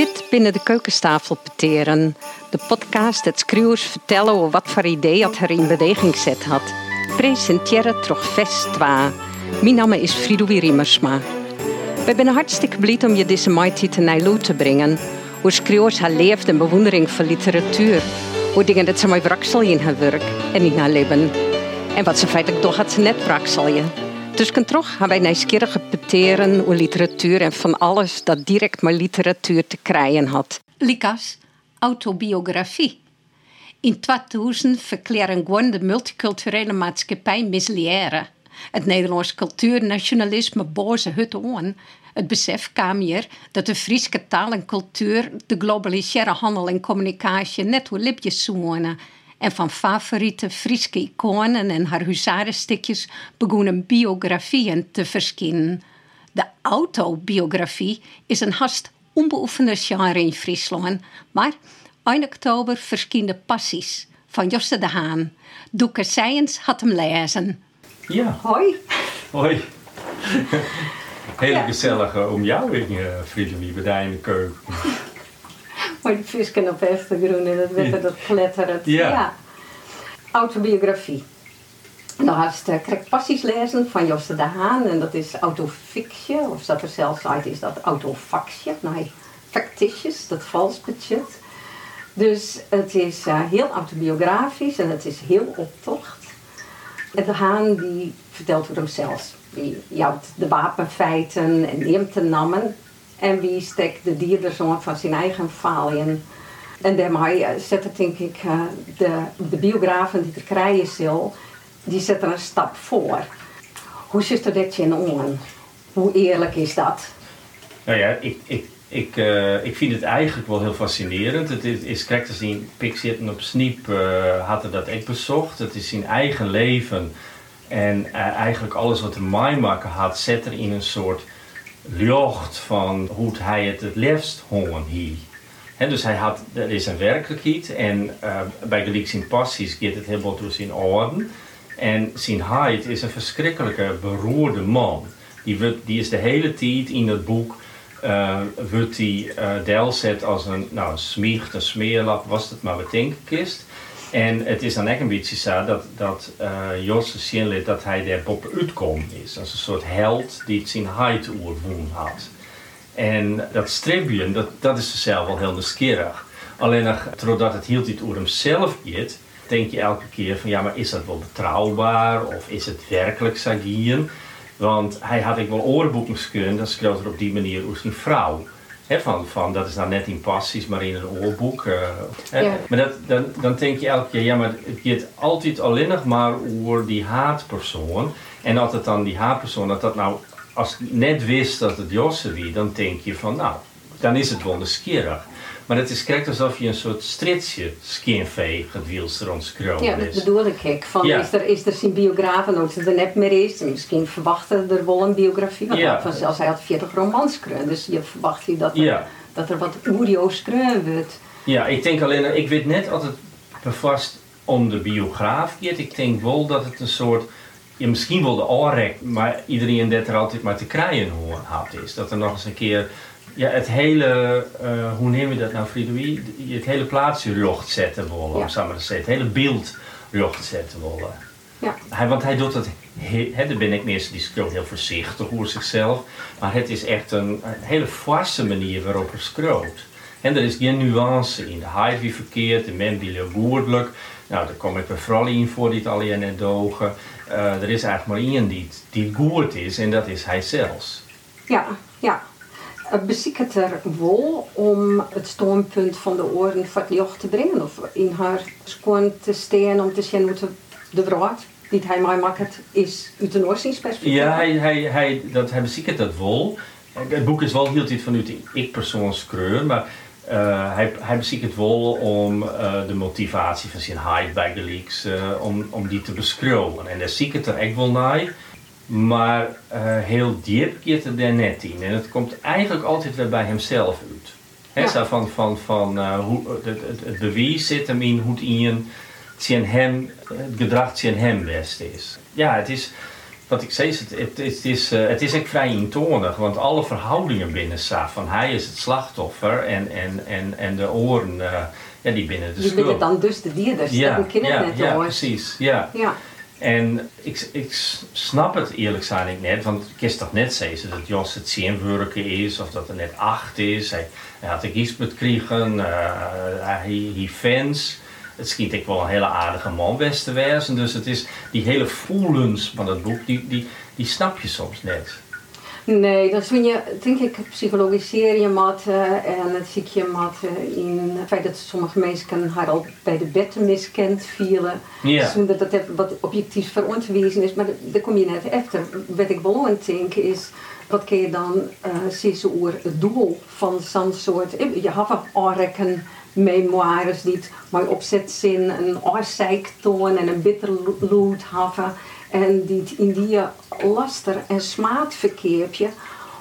Dit binnen de keukentafel peteren. De podcast dat schreeuwers vertellen over wat voor idee dat er in beweging zet had. Presenteren toch waar. Mijn naam is Fridoui Riemersma. We zijn hartstikke blij om je deze mighty te Nijlo te brengen. Hoe schreeuwers haar leeft en bewondering voor literatuur. Hoe dingen dat ze mij wraksel in haar werk en in haar leven. En wat ze feitelijk toch had ze net je. Dus kan toch gaan wij nieuwsgierig peteren over literatuur en van alles dat direct met literatuur te krijgen had. Likas, autobiografie. In 2000 verklaren gewoon de multiculturele maatschappij misliëren. Het Nederlands cultuurnationalisme boze het on. Het besef kwam hier dat de Friese taal en cultuur de globaliseerde handel en communicatie net hoe lipjes zoenen en van favoriete Friese iconen en haar huzarenstikjes begonnen biografieën te verschijnen. De autobiografie is een hast onbeoefende genre in Friesland, maar 1 oktober verscheen Passies van Josse de Haan. Doeke Seijens had hem lezen. Ja. Hoi. Hoi. Heel gezellig om jou in uh, Friesland bij in de keuken. Maar die visken op Westergroen en dat werd dat kletterend. Ja. ja. Autobiografie. Nou, ik krijg passies lezen van Josse de Haan en dat is autofictie, of dat er zelfs uit is dat autofactie, nee, factitious, dat vals budget. Dus het is uh, heel autobiografisch en het is heel optocht. En de Haan die vertelt over hemzelf. Die jouwt de wapenfeiten en neemt de namen en wie steekt de dierderzoon van zijn eigen faal in. En daarmee eh, zetten denk ik eh, de, de biografen die er krijgen zal, die zetten een stap voor. Hoe zit er dat in om? Hoe eerlijk is dat? Nou ja, ik, ik, ik, uh, ik vind het eigenlijk wel heel fascinerend. Het is, is correct te zien, Pik zitten op Sniep uh, had dat ik bezocht. Het is zijn eigen leven. En eigenlijk alles wat hij maken had, zet er in een soort lucht van hoe hij het het liefst hongen hier. dus hij had, er is een werkelijkheid en uh, bij Geliek in passies gaat het helemaal door zijn orden. En zijn Heid is een verschrikkelijke beroerde man. Die, die is de hele tijd in het boek, uh, wordt die uh, deel zet als een, nou, een een smeerlap, was het maar wat denkkist. En het is dan echt een beetje zo dat, dat uh, Josse zien dat hij daar boven uitkomt is. Als een soort held die het zijn heid oerwoen had. En dat stribben, dat, dat is zelf wel heel nieuwsgierig. Alleen nog, doordat het hield dit over hemzelf gaat, denk je elke keer van ja, maar is dat wel betrouwbaar of is het werkelijk Sagien? Want hij had ik wel oorboeken kunnen, dan schreef er op die manier over zijn vrouw van, van dat is nou net in passies, maar in een oorboek. Uh, Maar dat, dan, dan denk je elke keer, ja, maar het gaat altijd alleen nog maar over die haatpersoon. En dat het dan die haatpersoon, dat dat nou, als je net wist dat het Josse wie, dan denk je van, nou, dan is het wel nieuwsgierig. Maar het is correct alsof je een soort stritsje skinvee gedwielst rond Ja, dat bedoel ik. Hek. Van, Is er, is er zijn biograaf en als het er net meer is, misschien verwachten er wel een biografie. Want ja. van zelfs hij had 40 romans dus je verwacht je dat er, dat er wat audio schreeuwen wordt. Ja, ik denk alleen, ik weet net altijd bevast om de biograaf gaat. Ik denk wel dat het een soort misschien wel de oorrek, maar iedereen dat er altijd maar te krijgen had is. Dat er nog eens een keer ja, het hele, uh, hoe neem je dat nou, Fridoui? Het hele plaatsje lucht zetten willen, ja. om maar te zeggen. Het hele beeld lucht zetten willen. Ja. Hij, want hij doet het, he, daar ben ik meestal, die schreeuwt heel voorzichtig over zichzelf. Maar het is echt een, een hele vaste manier waarop hij schreeuwt. En er is geen nuance in. De wie verkeerd, de men die goedelijk. Nou, daar kom ik bij vrouw in voor die het alleen net dogen. Uh, er is eigenlijk maar één die, die goed is en dat is hij zelfs. Ja, ja. Beziek het er wel om het standpunt van de oren van het te brengen of in haar schoon te staan om te zien hoe de vrouw die hij mij maakt is uit een oorzingsperspectief? Ja, hij, hij, hij, dat, hij beziekt het wel. Het boek is wel heel dit vanuit de ik-persoonskreur, maar uh, hij, hij beziekt het wel om uh, de motivatie van zijn hype bij de leaks, om, om die te beschrijven. En daar zie ik het er echt wel naar. Maar uh, heel diep het er net in. En het komt eigenlijk altijd weer bij hemzelf uit. He, ja. zo van, van, van uh, hoe, het, het, het, bewijs zit hem in hoe het in hem, het gedrag van hem best is. Ja, het is, wat ik zei, het, het, het is, uh, het is echt vrij intonig, want alle verhoudingen binnen Saf, van hij is het slachtoffer en, en, en, en de oren, ja, die binnen de Die schuld. willen dan dus de dierders, Ja, dat ja, net ja, hoor. precies, ja. Ja, En ik, ik snap het eerlijk gezegd net, want ik toch net zeggen dat Jos het werken is of dat er net acht is. Hij, had een kiesbed kregen, uh, hij, hij fans. Het schiet ik wel een hele aardige man best te. Dus het is die hele voelens van het boek, die, die, die snap je soms net. Nee, dan vind je, denk ik, psychologiseer je mat uh, en het zie je mat uh, in het feit dat sommige mensen haar al bij de betten miskend vielen. Ja. Zonder dat het wat objectief verontwezen is. Maar daar kom je net efter. Wat ik wel denken is, wat kun je dan uh, over het doel van zo'n soort... Je hebt aanrekken memoires die het mooi opzet zijn, een oorzeiktoon en een bitterloed hebben. En die in die laster en smaad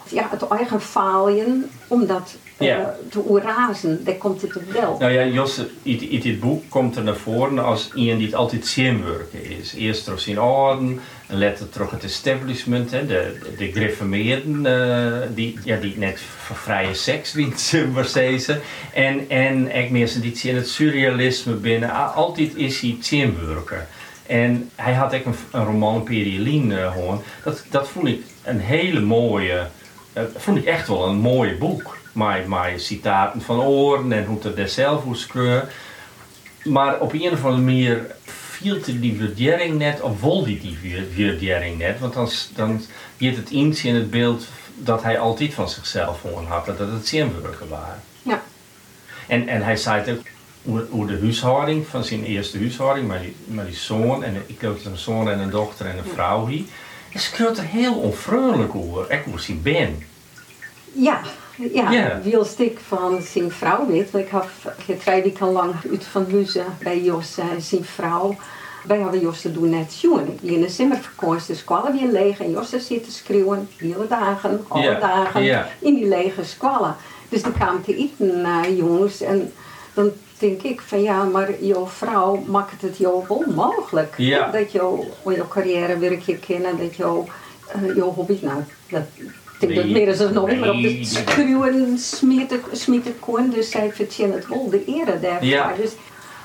ja, het eigen faalien, om dat uh, te oerazen, daar komt het op wel. Nou ja, Josse, in, in dit boek komt er naar voren als iemand die het altijd zinwerken is. Eerst door zijn orden, en later terug het establishment, hè, de, de gereformeerden, eh, die, ja, die net voor vrije seks wint, maar. En, en ik mensen die in het surrealisme binnen, altijd is hij zinwerken. En hij had ook een, een roman Perielien uh, hoorn. Dat, dat vond ik een hele mooie, uh, vond ik echt wel een mooi boek. Maar, maar citaten van oren en hoe het er zelf hoe. Maar op een of andere manier viel die waardering net, of wilde die die waardering net. Want dan, dan het iets in het beeld dat hij altijd van zichzelf gewoon had. Dat het zinwerken waren. Ja. En, en hij zei het ook hoe de huishouding van zijn eerste huishouding, maar die, maar die zoon, en ik dat een zoon en een dochter en een vrouw hier, is schreeuwt er heel onvriendelijk over, ik hoe zijn ben. Ja, ja, Ja. wielstik van zijn vrouw weet. Ik heb drie weken lang uit van huizen bij Jos en zijn vrouw. Wij hadden Jos te doen net jongen. In de zomervakantie de squallen weer leeg en Jos zit te schreeuwen, hele dagen, alle dagen, in die lege squallen. Dus dan kwamen te eten naar jongens en dan denk ik van ja, maar jouw vrouw maakt het jou wel mogelijk. Ja. Dat jouw jouw carrière werk je kennen, dat jouw, uh, jouw hobby, nou, dat, ik denk dat meer is nog maar op de die- schreeuwen smieten, kon, dus zij verdient het wel, de ere daarvoor. Ja. Dus,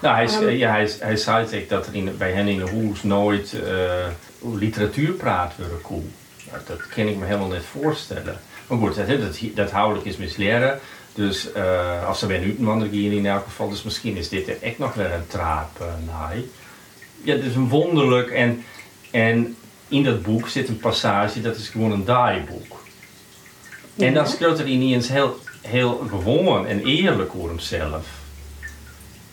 Nou, hij, Ehm. ja, hij, hij zei ook dat er in, bij hen in de hoes nooit uh, literatuur praat worden cool. Nou, dat kan ik me helemaal niet voorstellen. Maar goed, dat, dat, dat houdelijk is misleren. Dus uh, als ze bij een uitenwander hier in elk geval, dus misschien is dit er echt nog weer een traap uh, naai. Ja, het is een wonderlijk en, en in dat boek zit een passage, dat is gewoon een daaiboek. En dan speelt er niet eens heel, heel gewoon en eerlijk over hemzelf.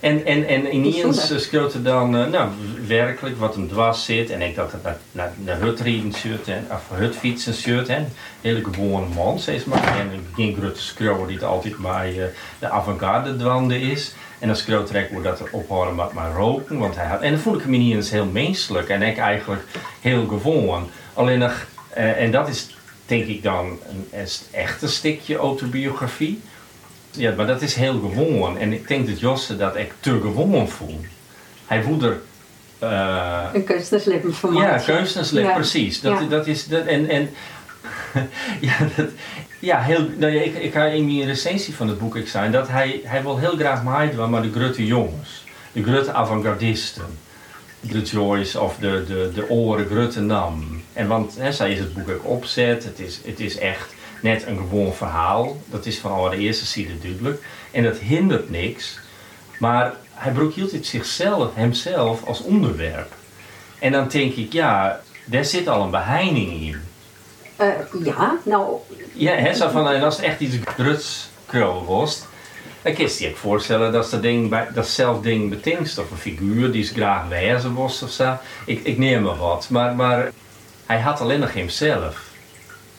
En, en, en ineens speelt er dan uh, nou, werkelijk wat hem dwars zit. En ik dat het naar, naar, naar hutrieden shirt en, of hutfietsen shirt. Hè. Hele gewone man, steeds maar. En geen grote schreeuwer die het altijd bij uh, de avant-garde dwande is. En dan schreeuwt er ook dat er ophouden met maar roken. Want hij had, en dat vond ik hem niet eens heel menselijk. En ik eigenlijk heel gewoon. Alleen nog, uh, en dat is denk ik dan een, een echt een stukje autobiografie. Ja, maar dat is heel gewoon. En ik denk dat Josse dat echt te gewoon voelt. Hij voelt er... Uh, een kunstenslippen van Ja, ja. precies. Dat, Ja. dat is... Dat, en, en, ja, dat, ja, heel, nou ja, ik, ik ga in mijn recensie van het boek ik zijn dat hij, hij wil heel graag meedoen maar de grote jongens. De grote avant-gardisten. De Joyce of de, de, de oren grote nam. En want hè, zij is het boek ook opzet. Het is, het is echt net een gewoon verhaal. Dat is van allereerste ziede duidelijk. En dat hindert niks. Maar hij hield het zichzelf, hemzelf als onderwerp. En dan denk ik, ja, daar zit al een beheining in. Uh, ja, nou... Ja, hè, zo van, en als het echt iets gruts was, dan kun je je voorstellen dat ze dat, ding bij, dat zelf ding betingst. Of een figuur die ze graag wijzen was of zo. Ik, ik neem maar wat. Maar, maar hij had alleen nog hemzelf.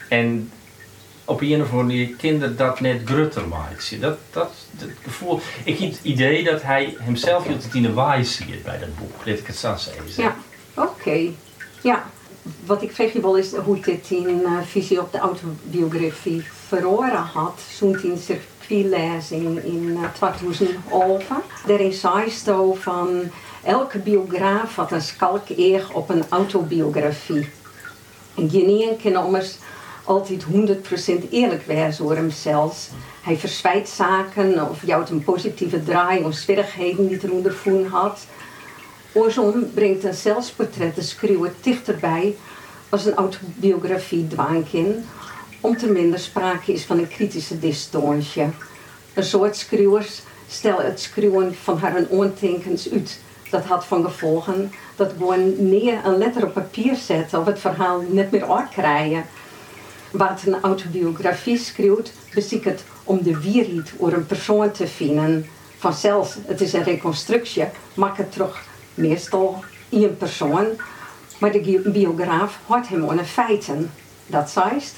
En op een of andere manier kinderen dat net grutter maakt. Dat, dat, dat gevoel. Ik heb het idee dat hij hemzelf hield in de waai ziet bij dat boek. Laat ik het zo zeggen. Ja, oké. Ja, wat ik vraag je wel is hoe dit in uh, visie op de autobiografie verloren had. Toen in circuitlezing in uh, 2011. Daarin zei je van elke biograaf had een skalk eer op een autobiografie. En geen kan ommers altijd 100% eerlijk wezen over hemzelf. Hij verzwijt zaken of jouwt een positieve draai of zwierigheden die hij ondervonden had. Oorsom brengt een zelfsportret de schreeuwen dichterbij als een autobiografie dwaankin, om te minder sprake is van een kritische distantie. Een soort schreeuwers stel het schreeuwen van haar ontenkens uit. Dat had van gevolgen dat gewoon neer een letter op papier zetten of het verhaal net meer krijgen. Wat een autobiografie schreeuwt, beziek het om de wierheid over een persoon te vinden. Vanzelfs, het is een reconstructie, maakt het toch meestal een persoon. Maar de biograaf houdt hem aan de feiten. Dat zijst.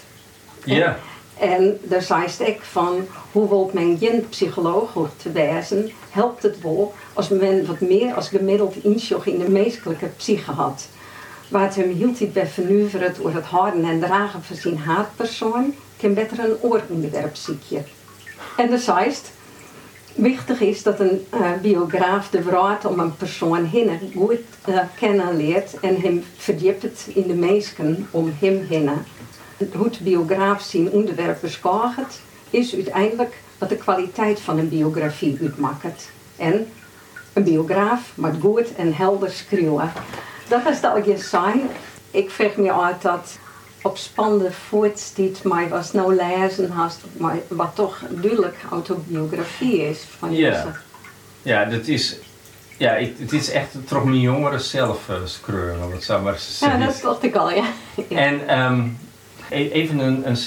Ja. En daar zijst ik van, hoe wil men geen psycholoog te wijzen, helpt het wel als men wat meer als gemiddeld inzicht in de menselijke psyche had. Waar hem hield hij bij vernuiveren door het houden en dragen van zijn haatpersoon, kan beter een ooronderwerp ziekje. En de zijst, wichtig is dat een uh, biograaf de vraagt om een persoon heen goed uh, kennen leert en hem verdiept in de mensen om hem heen. Hoe de biograaf zijn onderwerp beschouwt, is uiteindelijk wat de kwaliteit van een biografie uitmaakt. En een biograaf moet goed en helder schreeuwen. Dat is dat ik zijn. Ik vraag me uit dat op spannende voortstiet maar was nou lezen hast, maar wat toch duidelijk autobiografie is van ja. Ja, dat is, ja, het is echt toch mijn jongeren zelf uh, screuren, om het zo maar Ja, dat dacht ik al, ja. En um, even een, een,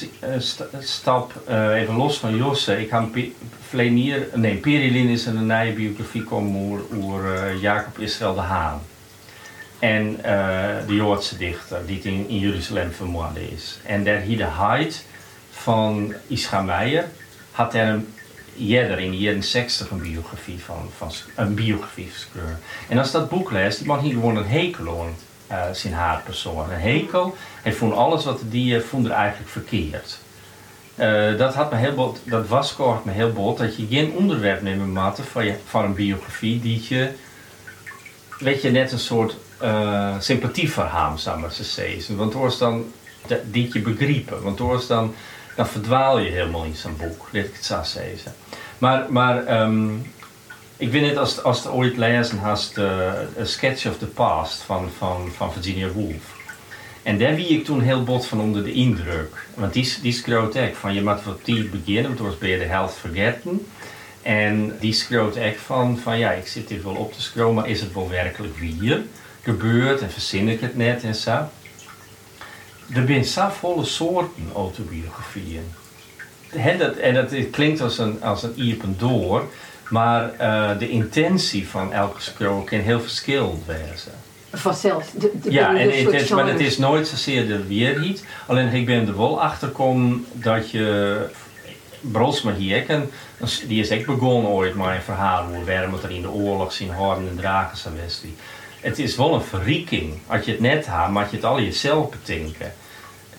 een stap, uh, even los van Josse. Ik heb Vlenier, nee, Perilin is een nieuwe biografie komen over uh, Jacob Israël de Haan. En uh, de Joodse dichter die in, in Jeruzalem vermoord is. En daar hier de Heid van Ischa Meijer had er een jeder in de jaren 60 een biografie van, van een biografie. En als dat boek leest, die mag niet gewoon een hekel aan uh, zijn haatpersoon. Een hekel, hij vond alles wat die vond er eigenlijk verkeerd. Dat, had me heel dat was kort me heel bot dat je geen onderwerp neemt maten van, van een biografie die je, weet je, net een soort sympathie voor hem, zou maar zeggen. Want door is dan die je begrijpen. Want door is dan, dan verdwaal je helemaal in zijn boek, dit ik het zou zeggen. Maar, maar um, ik weet niet als, als je ooit lezen hast uh, Sketch of the Past van, van, van Virginia Woolf. En daar wie ik toen heel bot van onder de indruk. Want die, die echt van je moet wat die beginnen, want was ben je de helft vergeten. En die schreeuwt echt van, van ja, ik zit hier wel op te scrollen, maar is het wel werkelijk hier? Gebeurt en verzin ik het net en zo. Er zijn zo volle soorten autobiografieën. dat, en dat klinkt als een, als een iepen door, maar uh, de intentie van elke scroll kan heel verschillend wezen. Vanzelf. De, de ja, en het is, maar het is nooit zozeer de weerheid. Alleen ik ben er wel achter gekomen dat je Brosma hier, die is echt begonnen ooit met een verhaal hoe waarom er in de oorlog zien horen en dragen zijn het is wel een verrieking. Als je het net hebt, maar je het al jezelf bedenken.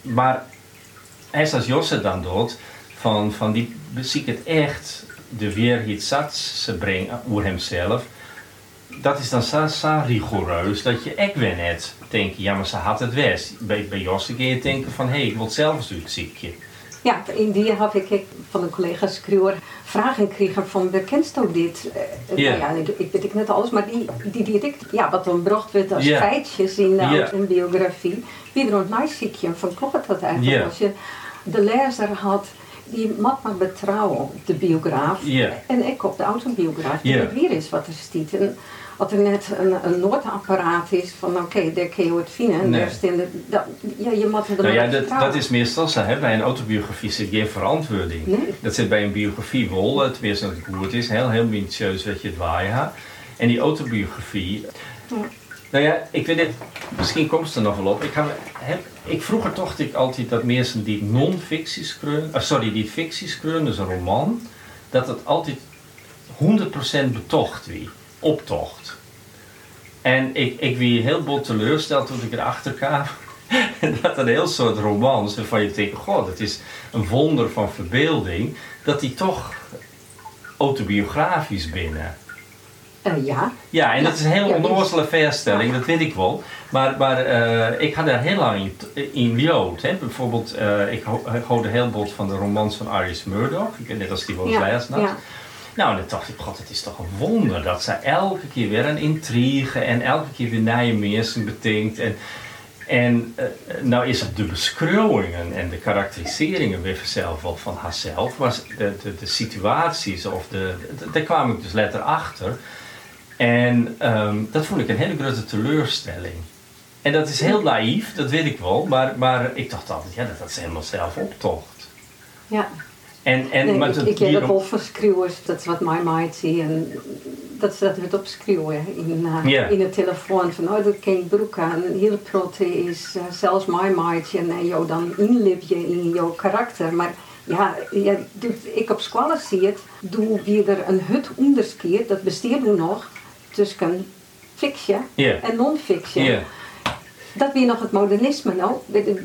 Maar als Josse dan doet, van, van die zie ik het echt de weer iets ze brengen over hemzelf. Dat is dan zo, zo rigoureus dat je echt weer net denkt, ja maar ze had het best. Bij, bij Josse kun je denken van, hé, hey, ik wil zelfs een ziekje. Ja, in die heb ik van een collega schreeuwer vragen gekregen van, kent u dit? Yeah. Nou ja, ik, ik weet ik net alles, maar die, die, ik, ja, wat dan bracht werd als yeah. feitjes in yeah. een biografie. Wie er een nice van klopt dat eigenlijk? Als je de lezer had die mag maar betrouwen de biograaf en ik op de autobiograaf. Die yeah. weer is wat er stiet. En als er net een, een noordapparaat is van oké, okay, daar kun je het vinden. Nee. dat, ja, je moet er nou ja, dat, dat is meestal zo. Hè? Bij een autobiografie zit geen verantwoording. Nee. Dat zit bij een biografie wel. Het wees natuurlijk hoe het is. Heel, heel minutieus wat je het waaien En die autobiografie... Ja. Nou ja, ik weet het, misschien komt het er nog wel op. Ik, heb, heb, ik vroeger dacht ik altijd dat mensen die non-fictie schreeuwen, uh, sorry, die fictie schreeuwen, dus een roman, dat het altijd 100% betocht wie, optocht. En ik, ik wie heel bot teleursteld toen ik erachter kwam. dat een heel soort romans, waarvan je denkt, god, het is een wonder van verbeelding, dat die toch autobiografisch binnen. Eh, ja. Ja, en dat is een hele Ja, onnozele verstelling, dat weet ik wel. Maar, maar eh, ik had daar heel lang in, in Jood. Hè. Bijvoorbeeld, eh, ik, ho ik hoorde heel veel van de romans van Iris Murdoch. Net als die wel Ja, ja. Nou, dan dacht ik, god, het is toch een wonder dat zij elke keer weer een intrigue en elke keer weer nieuwe mensen betinkt. En, en eh, nou is het de beschouwingen en de karakteriseringen weer zelf van haarzelf, maar de, de, de situaties of de, de- daar kwam ik dus letter achter. En ehm, dat vond ik een hele grote teleurstelling. En dat is heel naïef, dat weet ik wel, maar, maar ik dacht altijd, ja, dat had ze helemaal zelf optocht. ja. En, en, Nee, maar ik, dat- ik heb die- dat is wat mij maakt zie. En dat ze dat weer opschreeuwen in, eh, in de telefoon. Van, oh, dat ken broek aan. Heel protte is eh, zelfs mijn maatje. En jou dan inlip je in jouw karakter. Maar ja, ja ik op school zie het. Doe weer er een hut onderscheid. Dat besteedt nu nog tussen fictie Ja. en non-fiction. Dat weer nog het modernisme nou. We,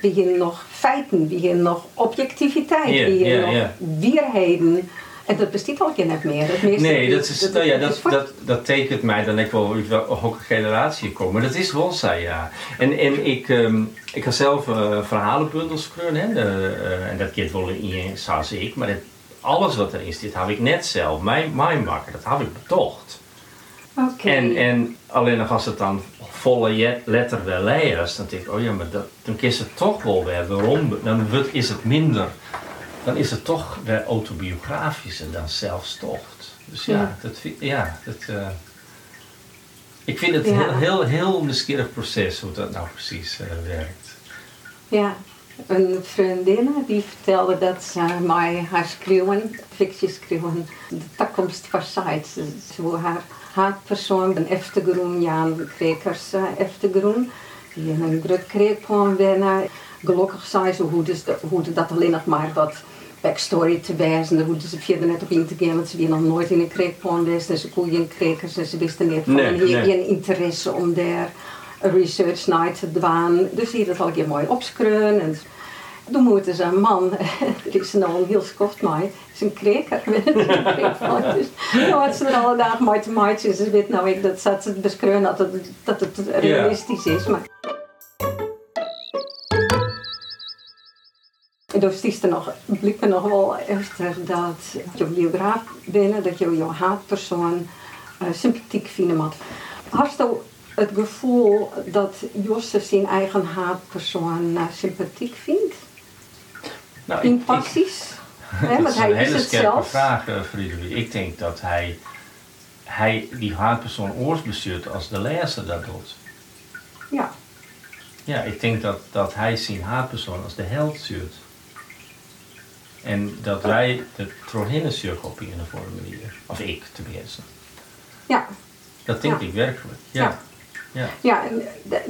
we, hier nog feiten, we hier nog objectiviteit, we hier nog ja. weerheden. En dat bestaat al geen net meer. Meeste Nee, dat, is, nou ja, dat, is dat, dat tekent mij dan ik wel uit welke generatie kom. Maar dat is wel ja. En, en ik, ehm, ik ga zelf eh, verhalenbundels schreeuwen, hè. De, eh, en dat keert wel in, zoals ik. Maar het, alles wat erin zit, heb ik net zelf. Mijn, mijn makker, dat heb ik betocht. Oké. En, en alleen nog als het dan volle letter wel leest, dan denk ik, oh ja, maar dat, dan is het toch wel weer waarom. Dan wordt, is het minder, dan is het toch weer autobiografischer dan zelfstocht. Dus ja, Ja. dat, ja dat, eh, ik vind het Ja. heel, heel, heel nieuwsgierig proces hoe dat nou precies eh, werkt. Ja, een vriendin die vertelde dat ze mij haar schreeuwen, fictie schreeuwen, de toekomst verzaaid. Ze, wil haar haatpersoon, een Eftegroen, Jan Krekers uh, Eftegroen, die in een druk kreekplan winnen. Gelukkig zei ze hoe, dus de- hoe dat alleen nog maar wat backstory te wijzen, hoefden ze verder net op in te gaan, want ze waren nog nooit in een kreekplan geweest en ze koeien krekers en ze wisten niet van Nee, nee. interesse om daar research naar te doen. Dus die dat al een keer mooi opschreeuwen. En toen moeten ze een man, er is nou een heel skoft mij, is een kreker. dus nou had ze er alle dagen mee te. Dus ze weet nou ik dat ze te beschreeuwen dat het, dat het realistisch is. Maar En dus is er nog, er nog wel efter dat je biograaf binnen, dat je jouw haatpersoon eh, sympathiek vinden moet. Je het gevoel dat Josse zijn eigen haatpersoon eh, sympathiek vindt? Nou, In ik- passies? Hè, dat is hij een hele scherpe vraag, eh. Ik denk dat hij, hij die haatpersoon oors bestuurt als de lezer dat doet. Ja, Ja, ik denk dat, dat hij zijn haatpersoon als de held stuurt. En dat wij de trohinnen sturen op een of andere manier. Of ik tenminste. ja, Dat denk Ja. ik werkelijk. Ja. Ja. Ja. ja. En,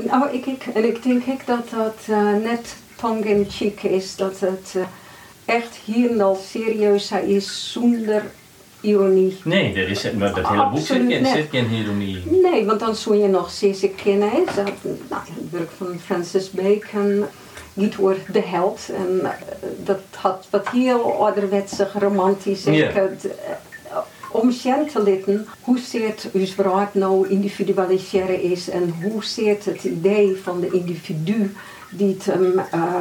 nou, ik, ik, en ik denk ik dat dat eh, net tongue in cheek is. Dat het eh, echt hier al serieus is zonder ironie. Nee, dat, is, maar dat hele boek zit, geen- zit geen ironie. Nee, want dan zou je nog Cece kennen. had, nou, het werk van Francis Bacon. Niet door de held. En dat had wat heel ouderwetsig, romantisch. Ja. Om Jen te litten hoe zeer uw vrouw nou individualiseren is en hoe zeer het idee van de individu die het hem uh,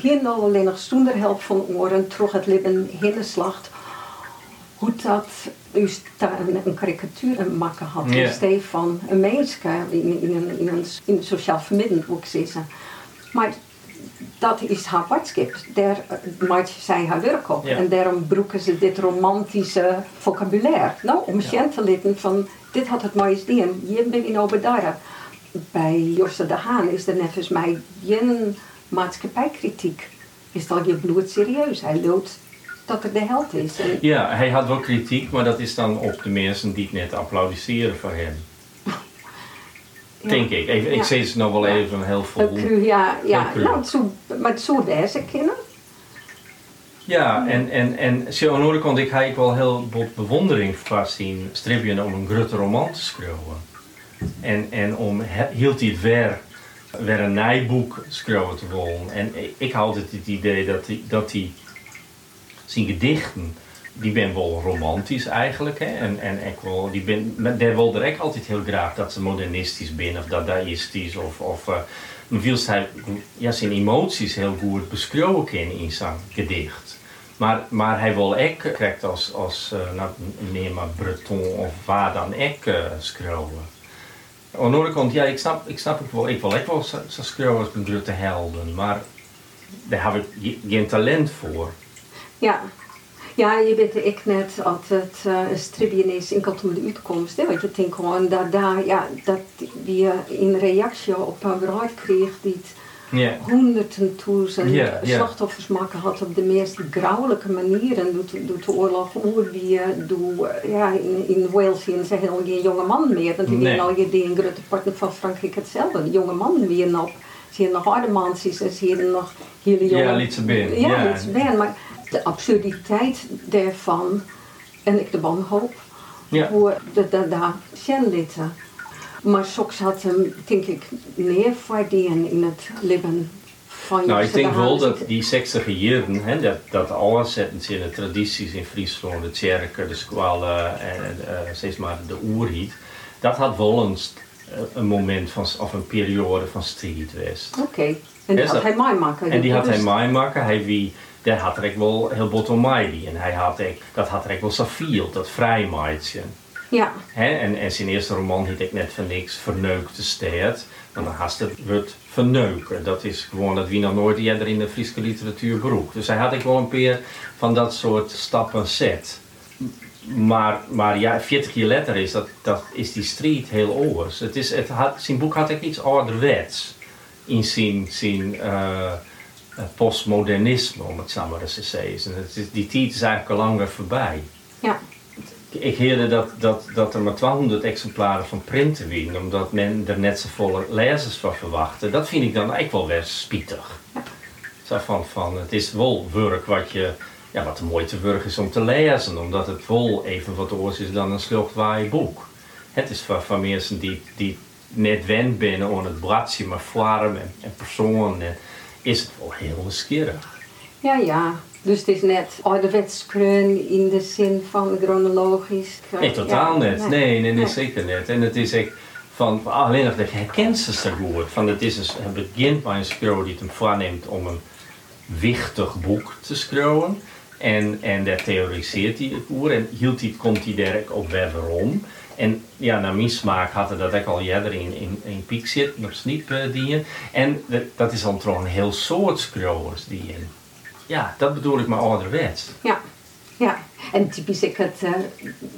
hier nou alleen nog zonder hulp van oren terug het leven heen slacht hoe dat dus daar een, een karikatuur maken had. Ja. Een steef van een mens in, in, een, in, een, in een sociaal vermiddelend boek zeggen. Maar dat is haar boodschap. Daar eh, maakt zij haar werk op. Ja. En daarom broeken ze dit romantische vocabulaire. Nou, om Ja. te litten van, dit had het mooie ding. Je bent in Obadara. Bij Josse de Haan is er net als mij geen maatschappijkritiek. Is dat je bloed serieus. Hij loopt dat er de held is. En Ja, hij had wel kritiek, maar dat is dan op de mensen die het net applaudisseren voor hem. Denk ik. Even, Ik Ja. zeg het nou wel even heel vol. Cru, ja, ja. Cru. Nou, zo, maar zo deze kinderen. Ja, en, en, en zo aan de kant, ik heb wel heel wat bewondering vast zien stripje om een grote roman te schrijven. En, en om, hield hij het weer, weer een nijboek schrijven te willen. En ik, ik had altijd het idee dat hij, dat hij zijn gedichten die ben wel romantisch eigenlijk. Hè? En, en ik wil, die ben, daar wilde ik altijd heel graag dat ze modernistisch ben of dadaistisch. Of, of, viel hij ja, zijn emoties heel goed beschreven in zijn gedicht. Maar, maar hij wil ook krijgt als, als uh, nou, neem maar Breton of waar dan ik uh, schrijven. Aan de andere kant, ja, ik snap, ik snap het wel. Ik wil ook wel zo, zo als een grote helden, maar daar heb ik geen talent voor. Ja, ja, je weet ik net altijd uh, een stribje is in kantoor de uitkomst. Hè? Want je denkt gewoon dat daar, ja, dat wie in reactie op een bruid kreeg die Ja. honderden duizend Ja, ja. slachtoffers maken had op de meest grauwelijke manieren. Doet, doet de oorlog Oerbië, doe, ja, in, in Wales zien ze helemaal geen jonge man meer. Want die Nee. al je die in grote parten van Frankrijk hetzelfde. De jonge man weer nog. Zie je nog harde en zie je nog hele jonge... Ja, liet ze binnen, Ja, ja. liet ze binnen. Maar de absurditeit daarvan en ik de wanhoop Ja. hoe de, de, daar zijn litten. Maar Sox had hem, denk ik, meer verdiend in het leven van Nou, ik denk de wel dat die 60 jaren, hè, dat, dat alles in de tradities in Friesland, de tjerken, de squallen en eh steeds maar de oerhiet, dat had wel een, eh, een moment van, of een periode van strijd geweest. Oké, en die had hij mij maken. En die had hij Dus- meemaken, hij wie, daar had ook wel heel bot om mij die. En hij had ook, dat had ook wel Safiel, dat vrijmeidje. Ja? En, en zijn eerste roman heet ik net voor niks Verneukte Steed. Want dan haast het wordt verneuken. Dat is gewoon dat wie nog nooit eerder in de Friese literatuur beroept. Dus hij had ik wel een paar van dat soort stappen zet. Maar, maar ja, 40 jaar later is, dat, dat, is die strijd heel anders. Het is, het had, zijn boek had ik iets ouderwets in zijn, zijn eh, postmodernisme, om het zo maar eens te zeggen. Is, die tijd is eigenlijk al lang weer voorbij. ja, Ik hoorde dat, dat, dat er maar 200 exemplaren van printen winnen, omdat men er net zo volle lezers van verwachtte. Dat vind ik dan eigenlijk wel weer spietig. Zo van, van, het is wel werk wat, je, ja, wat de moeite werk is om te lezen, omdat het wel even wat oors is dan een schildwaai boek. Het is voor, voor mensen die, die net wend binnen aan het bladje, maar vorm en, en persoon, en, is het wel heel nieuwsgierig. ja, ja. Dus het is net ouderwets kreun in de zin van chronologisch. Nee, totaal Ja, net. Nee, nee, nee, zeker net. En het is echt van, alleen nog dat je herkent ze zo goed. Van het is een, het begint bij een schreeuw die het hem voorneemt om een wichtig boek te schreeuwen. En, en daar theoriseert hij het over en hield hij, komt hij daar ook op weer waarom. En ja, naar mijn smaak had hij dat ook al eerder in, in, in piek zitten, op sniep eh, dienen. En dat, dat is dan toch een heel soort schreeuwers die in. Ja, dat bedoel ik maar ouderwets. Ja, ja. En typisch ik het, eh,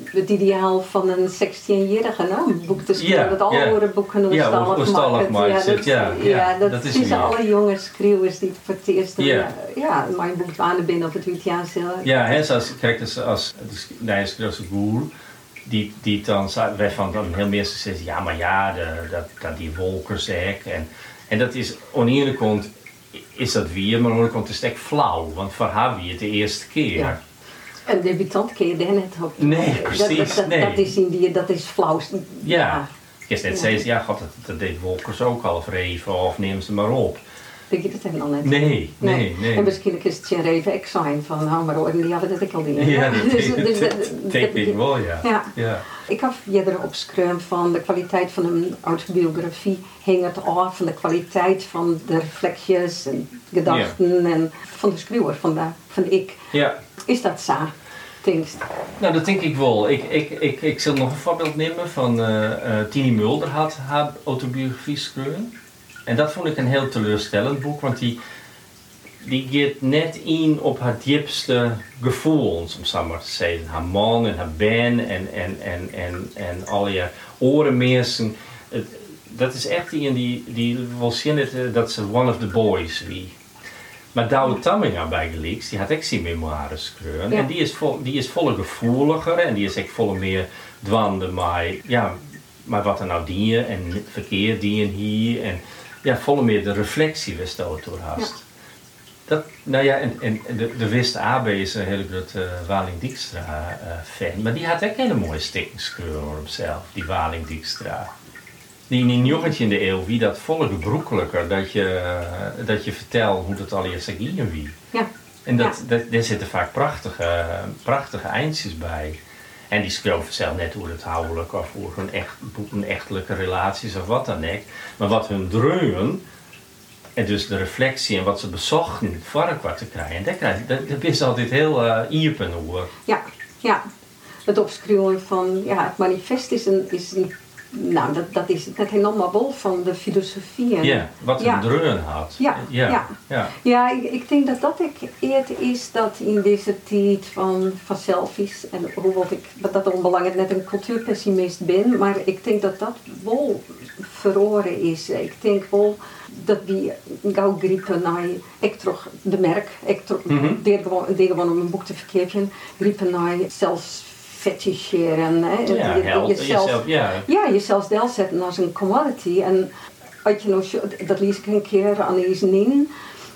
het ideaal van een 16-jarige, nou, een boek te schrijven, Ja, dat alle ja. andere boeken een Ja, stallig een stallig maken. maakt Ja, zit, dat, ja, ja, ja, dat, dat is weer. alle jonge schreeuwers die voor het eerst Ja. eh, ja, mijn boek aan de binnen op het Uitjaars. Ja, hè, zoals, kijk, dus als de Nijsgrootse boer, die, die dan wij van dan heel meer zegt, ja, maar ja, de, dat, dat die wolken zeg. En, en dat is, ene kant is dat weer, maar andere kant is het echt flauw, want voor haar wie het de eerste keer. Ja. Een debutant kun je net op. Nee, precies, Dat, dat, nee. dat is in die, dat is flauw. Ja. Ik is net steeds, ja, god, dat, dat deed Wolkers ook al, of Reven, of neem ze maar op. Dat helemaal net? Nee, nee, nee. En misschien is het geen ik zijn van, nou, maar hoor, die hadden dat ik al die. Ja, dat denk ik wel, ja. Ja. Ik had eerder opgeschreven van de kwaliteit van een autobiografie hing het af van de kwaliteit van de reflecties en gedachten en van de schreeuwer, van, de, van ik. ja. Is dat zo? Denkst? Nou, dat denk ik wel. Ik, ik, ik, ik zal nog een voorbeeld nemen van eh eh, Tini Mulder had haar autobiografie geschreven. En dat vond ik een heel teleurstellend boek, want die, die gaat net in op haar diepste gevoelens, om zo maar te zeggen. Haar man en haar ben en, en, en, en, en al je orenmeersen. Dat is echt die, die, die wil zien dat, eh, dat ze one of the boys wie. Maar Douwe Tamminga bij Gelieks, die had ook zijn memoires geschreven. Ja. En die is, vol, die is volle gevoeliger en die is echt volle meer dwande maar ja, maar wat er nou dienen en verkeer dienen hier. En ja, volle meer de reflectie wist dat. Dat, nou ja, en, en de, de Wist AB is een hele grote eh, Waling Dijkstra eh, fan. Maar die had ook hele mooie stikkingskleur op zichzelf, die Waling Dijkstra. Die in een jongetje in de eeuw, wie dat volle gebroekelijker, dat je, eh, dat je vertelt hoe dat al eerst ging wie. Ja. En dat, dat, daar zitten vaak prachtige, prachtige eindjes bij. En die schreven zelf net hoe het huwelijk of hoe hun, echt, hun echtelijke relaties of wat dan ook. Maar wat hun dreunen, en dus de reflectie en wat ze bezochten voor wat te krijgen. En dat, dat, is altijd heel uh, iepen hoor. Ja, ja. Het opschreeuwen van ja, het manifest is een, is een nou, dat, dat is het helemaal bol van de filosofie. ja, wat een dreun had. Ja, ja, ja. ja. ja ik, ik, denk dat dat ik eerder is dat in deze tijd van, van selfies, en hoewel ik dat onbelangrijk net een cultuurpessimist ben, maar ik denk dat dat wel verloren is. Ik denk wel dat die gauw griepen naar, ik terug de merk, ik mm -hmm. deed gewoon, deed gewoon om een boek te verkopen, griepen naar zelfs feticheren. Hè? Ja, je, held, jezelf, jezelf, ja. ja, jezelf stel zetten als een commodity. En als je nog, dat lees ik een keer aan Lies Nin,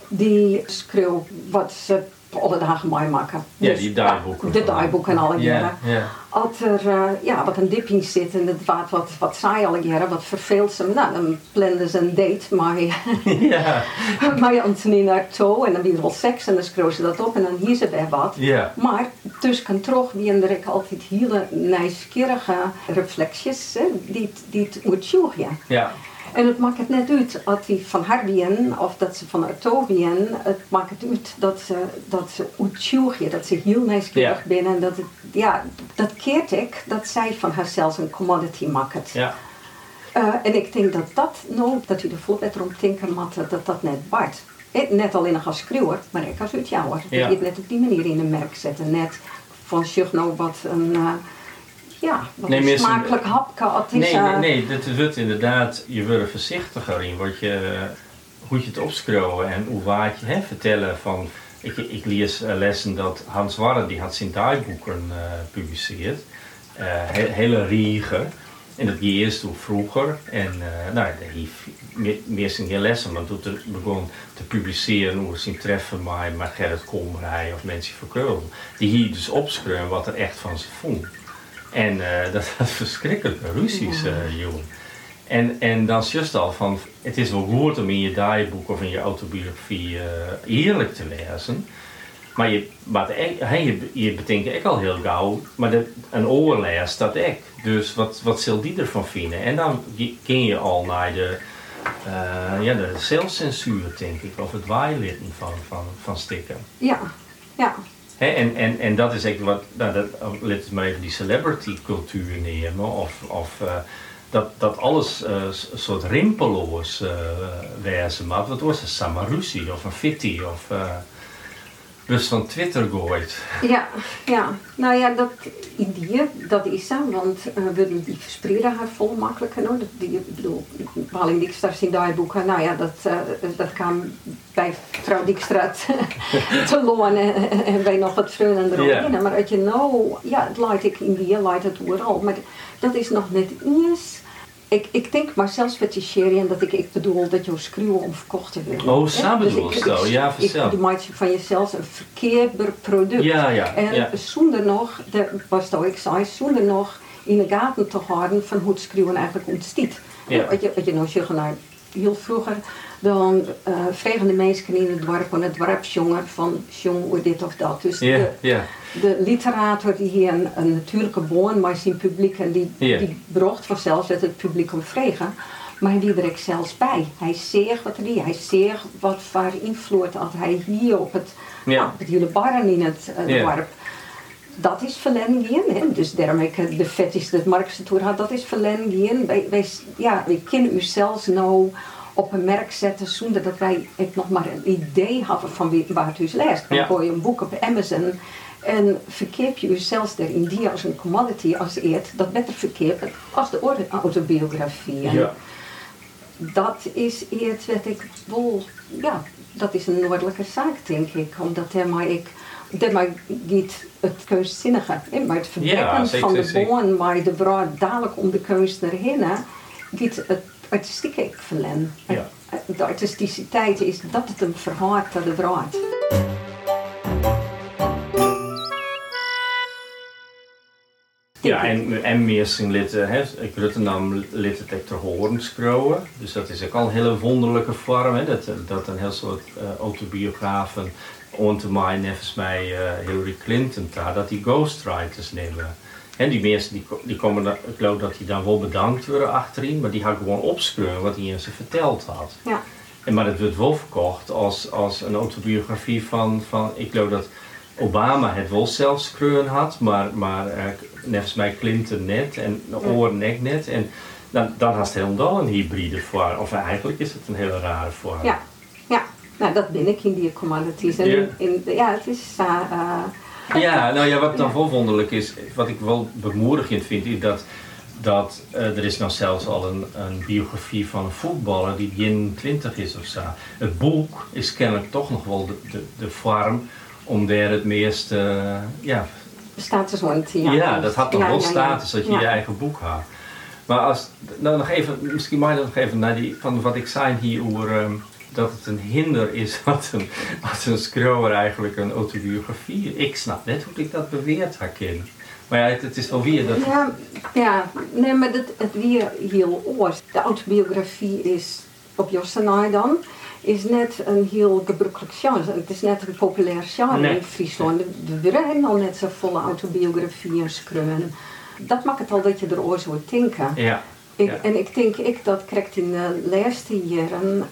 die schreeuwt wat ze alle dagen mooi maken. Ja, dus, die draaiboeken. de draaiboeken en alle jaren. Ja, Als er uh, ja, wat een dip in zit en het wat, wat, wat saai alle jaren, wat verveelt ze, nou, dan plannen ze een date maar ja. maar Antonie naar toe en dan weer wel seks en dan schreeuwen ze dat op en dan hier ze bij wat. Ja. Maar kan toch wie er ik altijd hele nieuwsgierige reflecties hè, die, die het moet. Ja. En het maakt het net uit als die van haar of dat ze van haar Het maakt het uit dat ze, dat ze dat ze heel nieuwsgierig ja. binnen. Dat het, ja, dat keert ik dat zij van haarzelf een commodity maakt. Ja. Uh, en ik denk dat dat, nou, dat u er veel beter om denken moet, dat dat net waard. Net alleen als schreeuwer, maar ik als uitjouwer. Ja. Dat je het net op die manier in een merk zetten. Net van nou wat een... Uh, ja, wat nee, een smakelijk hapje. Nee, nee, nee, dat is het inderdaad. Je wordt voorzichtiger in wat je, hoe je het opschroeven en hoe waard je hè, vertellen van... Ik, ik lees lessen dat Hans Warren, die had zijn dagboeken uh, gepubliceerd. Uh, he, hele riegen. En dat ging eerst toen vroeger. En uh, nou, daar heeft zijn lessen, maar toen begon te publiceren hoe ze treffen met, met Gerrit Komrij of mensen van Die hier dus opschreven wat er echt van ze vond. En uh, dat was verschrikkelijke ruzies, uh, jongen. En, en dan juist al van, het is wel goed om in je dagboek of in je autobiografie uh, eerlijk te lezen. Maar je, maar he, je, je bedenkt ik al heel gauw, maar een oor leest dat ik. Dus wat, wat zal die ervan vinden? En dan kun je al naar de, uh, ja, de zelfcensuur, denk ik, of het waailitten van, van, van stikken. Ja, ja en, en, en dat is echt wat, nou, dat, let eens maar even die celebrity cultuur nemen, of, of uh, dat, dat alles uh, een soort rimpeloos uh, maar Wat was het, Samarusi of een Fitty of dus van Twitter gooit. Ja, ja. Nou ja, dat idee, dat is zo, want uh, we die verspreiden haar vol makkelijker. Hoor. Dat, die, ik bedoel, Dijkstra in dagboeken, nou ja, dat, uh, dat kan bij vrouw Dijkstra te lonen en wij nog wat vrienden erop yeah. Maar als je nou, ja, het leidt ik in die, leidt het overal. Maar dat is nog net eens ik, ik denk maar zelfs met die serie dat ik, ik bedoel dat je schreeuwen om verkocht te worden. Oh, samen dus bedoel zo, ja, vanzelf. Je maakt van jezelf een verkeerbaar product. Ja, ja. En ja. zonder nog, de, was dat ik zei, zonder nog in de gaten te houden van hoe het schreeuwen eigenlijk ontstaat. Ja. Wat je, wat je nou zegt, nou, heel vroeger, dan uh, vregen de mensen in het dorp en het dorpsjonger van jong dit of dat. Dus de, literator die hier een, een natuurlijke boon maar zijn publiek en die, ja. die bracht vanzelf dat het publiek om vregen. Maar hij er zelfs bij. Hij zegt wat er is. Hij zegt wat voor invloed had hij hier op het, ja. op het hele barren in het uh, dorp dat is verlenging. Dus daarom ik de fetish dat Marx toer had, dat is verlenging. Wij, wij, ja, wij kunnen u zelfs nou op een merk zetten zonder dat wij het nog maar een idee hadden van wie, waar het u leest. Dan Ja. gooi je een boek op Amazon en verkeer je zelfs er in die als een commodity als eert dat beter verkeerd als de autobiografie. Ja. Dat is eerst wat ik wel, ja, dat is een noordelijke zaak denk ik, omdat hij maar ik dat maar niet het keuszinnige, hè, maar het Ja, zeker, van de boon, maar de vrouw dadelijk om de keus erheen, niet het artistieke verlen. Ja. De artisticiteit is dat het een verhaal dat de vrouw. Ja, en, en meestal litten, hè, ik litten het horen schreeuwen. Dus dat is ook al een hele wonderlijke vorm, hè, dat, dat een heel soort eh, autobiografen om te mij, nevens mij uh, Hillary Clinton daar, dat die ghostwriters nemen. En die mensen die, die komen, dan, ik geloof dat die dan wel bedankt worden achterin, maar die gaan gewoon opschreeuwen wat hij in ze verteld had. Ja. En, maar het wordt wel verkocht als, als een autobiografie van, van, ik geloof dat Obama het wel zelf had, maar, maar uh, nevens mij Clinton net en Oren nek net. En dan, dan had het helemaal een hybride voor, of eigenlijk is het een hele rare vorm. Ja, ja. Nou, dat ben ik in die commodities. En Ja. in, in- ja, het is... eh, eh, Ja, nou ja, wat dan wel wonderlijk is, wat ik wel bemoedigend vind, is dat, dat eh, er is nou zelfs al een, een biografie van een voetballer die 21 is of zo. Het boek is kennelijk toch nog wel de, de, de vorm om daar het meeste, eh, ja, statuswond. ja, Ja, dat had nog Ja, wel ja, status dat je je eigen boek had. Maar als, nou nog even, misschien maar nog even naar die, van wat ik zei hier over ehm, dat het een hinder is wat een, als een schreeuwer eigenlijk een autobiografie. Ik snap net hoe ik dat beweerd herken. Maar ja, het, het is wel weer dat. Ja, ja, nee, maar dat, het weer heel oors. De autobiografie is op Jossenaai dan. Is net een heel gebruikelijk genre. Het is net een populair genre Nee. in Friesland. We willen al net zo volle autobiografieën schreeuwen. Dat maakt het al dat je erover zou denken. Ja, Ik, Ja. En ik denk ik dat krijgt in de laatste jaren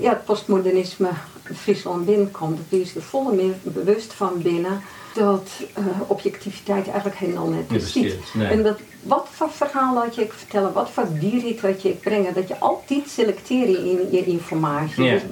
ja, het postmodernisme Friesland binnenkomt. Dat is er volle bewust van binnen dat eh, objectiviteit eigenlijk helemaal net Niet bestaat. nee. En dat, wat voor verhaal laat je ik vertellen, wat voor dierrit wat je ik brengen, dat je altijd selecteren in je informatie. Ja. Dus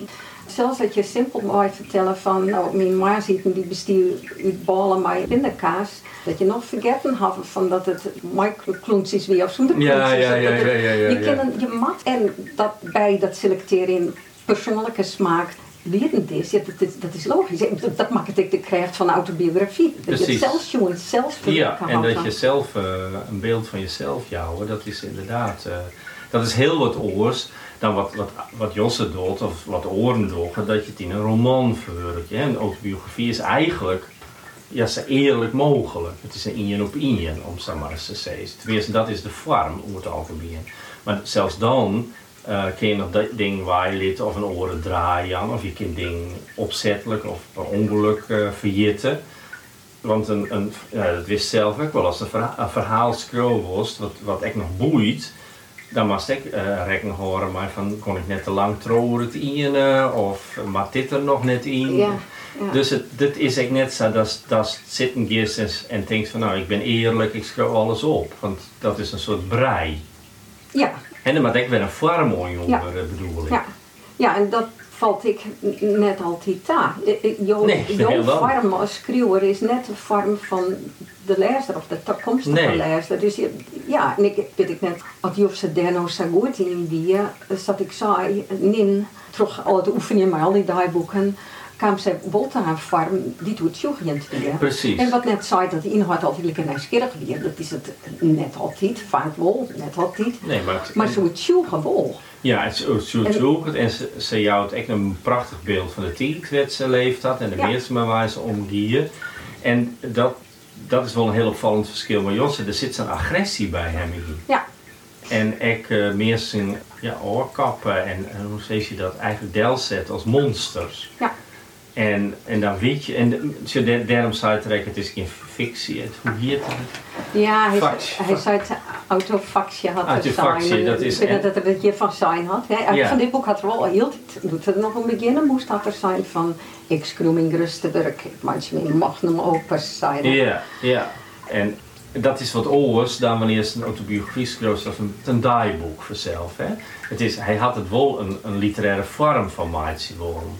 zelfs dat je simpel mooi vertellen van, nou, mijn ma ziet me die bestuur uit ballen met pindakaas. Dat je nog vergeten had van dat het microkloens is weer of zonder Ja, ja, ja, ja, ja, ja, Je, kan, je mag en dat bij dat selecteren persoonlijke smaak wetend is, ja, dat, is dat is logisch. Dat, dat maakt het de kracht van autobiografie. Dat je het Precies. zelf jongen, zelf ja en dat je zelf eh, een beeld van jezelf jouwen, dat is inderdaad. eh, dat is heel wat oors dan wat, wat, wat Josse doet of wat Oren doet, dat je het in een roman verwerkt. hè. Een autobiografie is eigenlijk ja, zo eerlijk mogelijk. Het is een ien op ien, om zo maar eens te zeggen. Tenminste, dat is de vorm over het algemeen. Maar zelfs dan eh kun je nog dat ding waaien of een oren draaien, of je kunt ding opzettelijk of per ongeluk eh verjitten. Want een, een, ja, dat wist zelf ook wel, als een, verha een verhaal scroll was, wat, wat echt nog boeit, dan moest ik eh rekening horen, maar van kon ik net te lang trouwen het in, of maar dit er nog net in. Ja, ja. Dus het, dit is echt net zo, dat dat zitten geest en, en denkt van nou, ik ben eerlijk, ik schrijf alles op. Want dat is een soort brei. ja, En dan moet ik weer een Ja. onder, bedoel ik. ja. ja, en dat valt ik net altijd aan. Jouw Nee, vorm als schreeuwer is net de vorm van de lezer of de toekomstige Nee. lezer. Dus je- ja, en ik weet ik net, als Jofse Derno zo goed in die, dat ik zei, nin, terug al het oefenen, maar al die dagboeken, ze Wolta aan vorm die doet jochend weer. Precies. En wat net zei, dat de inhoud altijd lekker nieuwsgierig weer, dat is het net altijd, vaak wel, net altijd. Nee, maar, het- Maar zo het joegen wel. Ja, het is zo En- ze, ze jouwt echt een prachtig beeld van de tijd wat ze leeft had en de Ja. maar waar ze omgieën. En dat, dat is wel een heel opvallend verschil. Maar Josse, er zit zo'n agressie bij hem hier. Ja, En ik eh meer zijn ja, oorkappen en, en hoe zeg je dat, eigenlijk deel zet als monsters. ja. En, en dan weet je, en zo de- daarom zei het het is geen fictie. Het, hoe heet het? Ja, hij, Fax. hij zei het autofactie had het Autofactie, dat is- Ik vind en- dat er een keer van zijn had. Hè. Ja. Van dit boek had er wel heel doet het nog een beginnen moest dat er zijn van ik schroem in Rustenburg. Manchmal magnum opus zijn. Ja, ja. En dat is wat anders dan wanneer ze een autobiografie schreef of een, een dagboek vanzelf. Hè. Het is, hij had het wel een, een literaire vorm van Maitje Worm.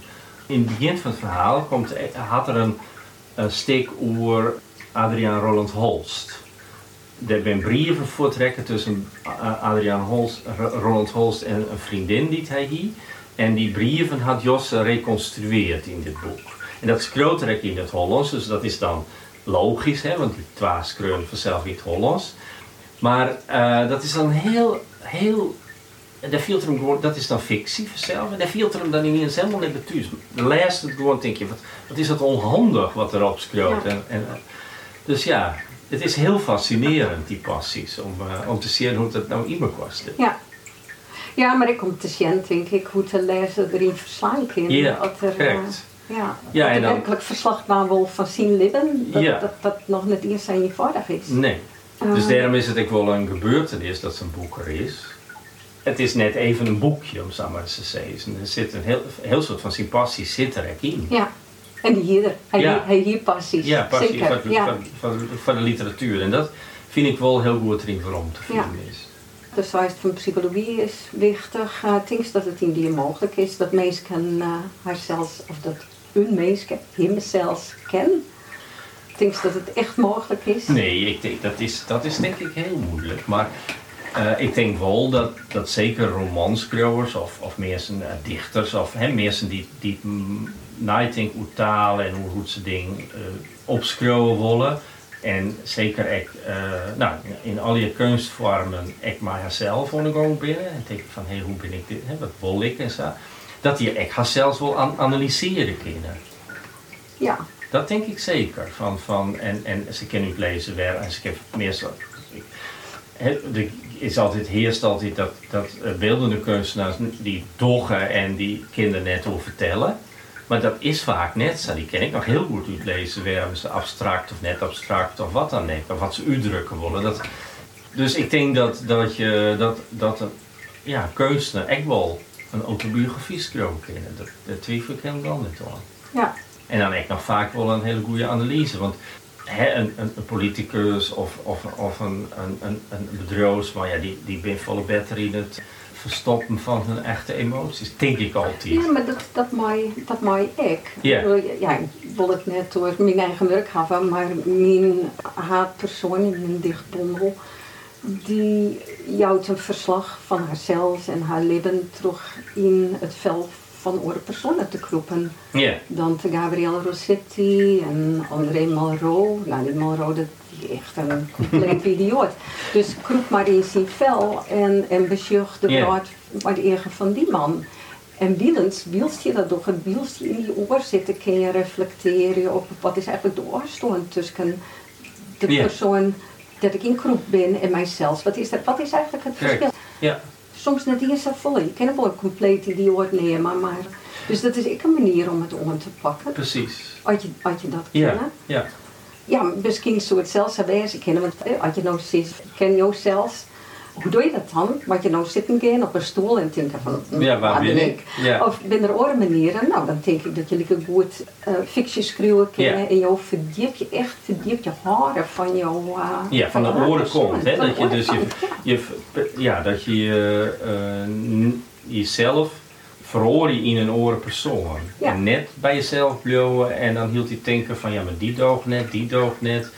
In het begin van het verhaal komt, had er een, een over Adriaan Roland Holst. Er zijn brieven voortrekken tussen uh, Adriaan Holst, Roland Holst en een vriendin die hij hier. En die brieven had Jos reconstrueerd in dit boek. En dat er in het Hollands, dus dat is dan logisch, hè, want die schreeuwen vanzelf in het Hollands. Maar eh, dat is dan heel, heel viel er hem gewoon, dat is dan fictie vanzelf. En daar viel er hem dan ineens helemaal niet bij thuis. De het gewoon, denk je, wat, wat is dat onhandig wat erop schreeuwt. Ja. En, en, dus ja, het is heel fascinerend, die passies, om, eh, om te zien hoe dat nou iemand kost. Ja. Ja, maar ik kom te zien, denk ik, hoe te lezen erin verslaan kan. Ja, Dat er, eh, correct. Ja, Ja, dat en dan- werkelijk verslag waar wel van zien leven, dat, Ja. dat, dat nog net eerst zijn je vaardig is. Nee. Eh, Dus daarom is het ook wel een gebeurtenis dat zijn boek er is. Het is net even een boekje, om zo maar eens te zeggen. Er zit een heel, heel soort van sympathie zit er in. Ja, en die hier, hij, Ja. hij hier passies. Ja, passie van, ja. van, van, van de literatuur. En dat vind ik wel heel goed erin voor om te vinden is. De zijde van psychologie is wichtig. Uh, dat het in die mogelijk is dat mensen uh, haarzelf, of dat een mens, hemzelf kennen. Ik denk dat het echt mogelijk is. Nee, ik denk, dat, is, dat is denk ik heel moeilijk. Maar uh, ik denk wel dat, dat zeker romanschrijvers of, of mensen, uh, dichters of hè, mensen die, die mm, nadenken hoe taal en hoe, hoe ze dingen uh, opschrijven willen. En zeker ik, nou, in al je kunstvormen, ik maar zelf ondergang binnen. En denk van, hé, hey, hoe ben ik dit, hè, wat wil ik en zo. Dat die ik ga zelfs wel an analyseren kunnen. Ja. Dat denk ik zeker. Van, van, en, en ze kunnen niet lezen weer en ze kunnen meer zo. Er is altijd, heerst altijd dat, dat beeldende kunstenaars die doggen en die kinderen net over vertellen. Maar dat is vaak net zo. Die ken ik nog heel goed uitlezen waarom ze abstract of net abstract of wat dan ook. Of wat ze uitdrukken willen. Dat, dus ik denk dat, dat, je, dat, dat een ja, kunstenaar echt wel een autobiografie schrijven kunnen. Dat, dat twijfel ik helemaal niet aan. Ja. En dan ik nog vaak wel een hele goede analyse. Want hè, een, een, een, politicus of, of, of een, een, een bedrijfsman, ja, die, die ben volle beter in het verstoppen van hun echte emoties. Denk ik altijd. Ja, maar dat, dat mag, dat mag ik. Ja. Ja, ik wil het net door mijn eigen werk hebben, maar mijn haatpersoon in mijn dichtbundel, die jouwt een verslag van haarzelf en haar leven terug in het veld van andere personen te kroepen. Ja. Dan te Gabrielle Rossetti en André Malraux. Nou, die Malraux, dat is echt een compleet idioot. Dus kroep maar in zijn vel en, en besjucht de Ja. maar de eigen van die man. En willens, wilst je dat toch, en wilst je in die oor zitten, kun je reflecteren op wat is eigenlijk de oorstoon tussen de persoon dat ik in kroep ben en mijzelf. Wat is, dat, wat is eigenlijk het verschil? Ja. Soms net eens zo vol. Je kan wel een compleet idioot nemen, maar... Dus dat is ook een manier om het om te pakken. Precies. Als je, dat Ja. kennen. Ja. Ja, misschien zou het zelfs wezen kennen. Want eh, als je nou zit, ken je zelfs... Hoe doe je dat dan? Want je nou zitten gaan op een stoel en denken van... hm, Ja, waar ben ik? Ja. Of ben er andere manieren? Nou, dan denk ik dat je lekker goed uh, fictie schreeuwen kennen. Ja. En je verdiep je echt, verdiep je haren van jouw... uh, Ja, van de oren komt. Hè? Dat je dus je, ja. je, ja, dat je eh, jezelf verhoor je in een oren persoon. Ja. En net bij jezelf blijven en dan hield hij denken van ja, maar die doog net, die doog net,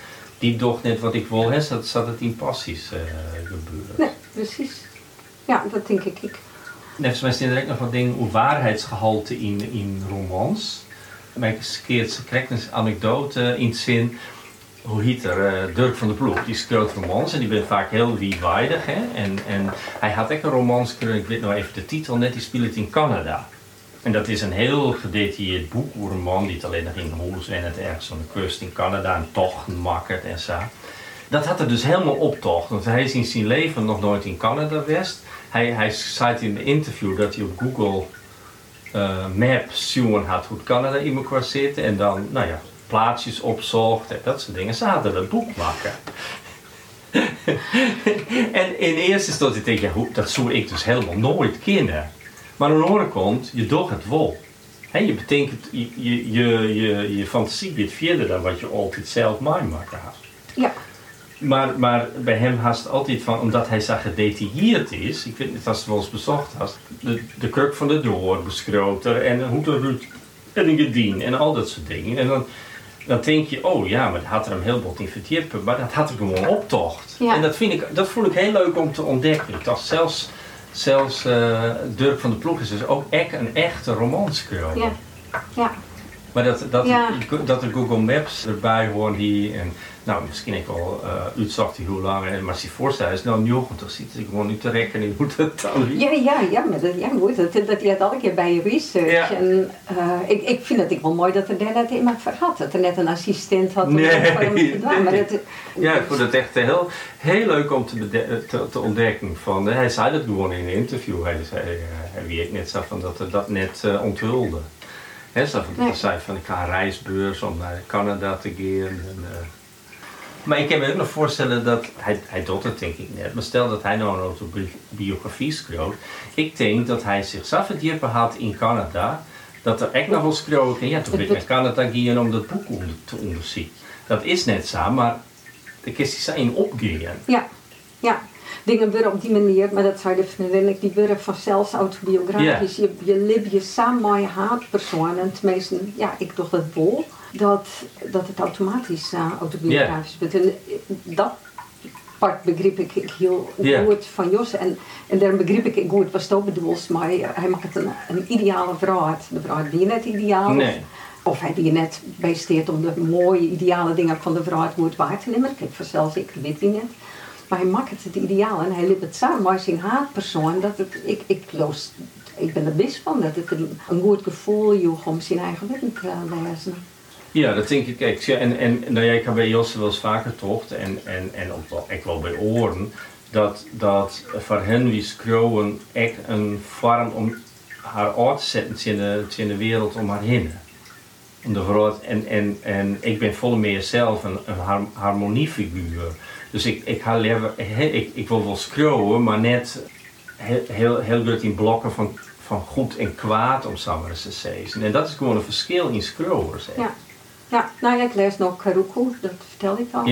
die doog net wat ik wil. Hè? Zat, zat het in passies eh, gebeuren. Nee, precies. Ja, dat denk ik. ik. Net zoals er ook nog wat dingen over waarheidsgehalte in, in romans. Maar ik keer ze krijgt een anekdote in het zin. Hoe heet er? eh, Dirk van der Ploeg, die schreeuwt romans en die ben vaak heel. Hè? En, en hij had ook een romans ik weet nou even de titel net, die speelt in Canada. En dat is een heel gedetailleerd boek over een man die het alleen nog in huis en het ergens aan de kust in Canada en tochten makkert en zo. Dat had er dus helemaal optocht, want hij is in zijn leven nog nooit in Canada geweest. Hij, hij zei in een interview dat hij op Google eh Maps zien had hoe Canada in elkaar zit en dan, nou ja, plaatsjes opzocht en dat soort dingen. Ze hadden het boek maken. en in eerste instantie denk je, dat zou ik dus helemaal nooit kennen. Maar aan de andere kant, je doet het wel. Hè, je betekent, je, je, je, je, je fantasie gaat verder dan wat je altijd zelf meemaken had. Ja, Maar, maar bij hem haast het altijd van, omdat hij zo gedetailleerd is, ik weet niet of het wel eens bezocht had, de, de kruk van de door beschroter en hoe de roet en een gedien en al dat soort dingen. En dan, dan denk je, oh ja, maar dat had er hem heel wat in maar dat had er gewoon optocht. Ja. En dat, vind ik, dat vond ik heel leuk om te ontdekken. Ik dacht zelfs, zelfs eh, Dirk van de Ploeg is dus ook echt een echte romanschrijver. ja, ja. Maar dat, dat, Ja. dat er Google Maps erbij hoort die en nou misschien ik wel uh, uitzocht die hoe lang en maar als je voorstelt is nou 90 zit ik gewoon niet te rekenen hoe dat dan. Ja, ja, ja, maar dat, ja, goed, dat, dat je het elke keer bij je research. Ja. En, eh, ik, ik vind het ook wel mooi dat er net iemand voor had. Dat er net een assistent had Nee. Maar dat, Ja, ik vond het echt heel, heel leuk om te, te, te ontdekken. Van, hij zei dat gewoon in een interview. Hij zei, eh, hij weet net zo van dat hij dat net eh, onthulde. Hè, zo van, Nee. zei van ik ga een reisbeurs om naar Canada te gaan. En, eh. Maar ik kan me ook nog voorstellen dat, hij, hij doet het denk ik net, maar stel dat hij nou een autobiografie schreeuwt. Ik denk dat hij zichzelf het hier had in Canada, dat er echt nog wel kan, ja toen ben ik naar Canada gaan om dat boek onder, te onderzien. Dat is net zo, maar de kwestie zijn opgaan. Ja, ja. Dingen worden op die manier, maar dat de vriendin, ik, die worden vanzelf autobiografisch. Je, je leeft je samen met je haatpersoon. En tenminste, ja, ik dacht het wel, dat, dat het automatisch eh, autobiografisch wordt. En eh, dat part begreep ik heel goed van Jos. En, en daarom begreep ik goed wat je bedoelt, maar hij maakt het een, een ideale vrouw. De vrouw die net ideaal is. Nee. Of hij die net bijsteert om de mooie, ideale dingen van de vrouw goed waar te nemen. Kijk, vanzelf ik weet net. Maar hij maakt het ideaal en hij liep het samen met zijn haatpersoon. Dat het, ik, ik, loos, ik ben er best van dat het een, goed gevoel joeg om zijn eigen werk te lezen. Ja, dat denk ik. zie- en, en nou ja, ik heb bij Josse wel eens vaker tocht en, en, en ook wel, ik wel bij oren, dat, dat voor hen wie schreeuwen echt een vorm om haar uit te zetten in de, in de wereld om haar heen. Vrouw, en, en, en ik ben volle meer zelf een, een har- harmoniefiguur. Dus ik, ik, ga liever, he- ik, ik wil wel schreeuwen, maar net heel, heel, heel goed in blokken van, van goed en kwaad om eens te zeggen. En dat is gewoon een verschil in zeg. Ja. Ja, nou ik lees nog Karuku, dat vertel ik al.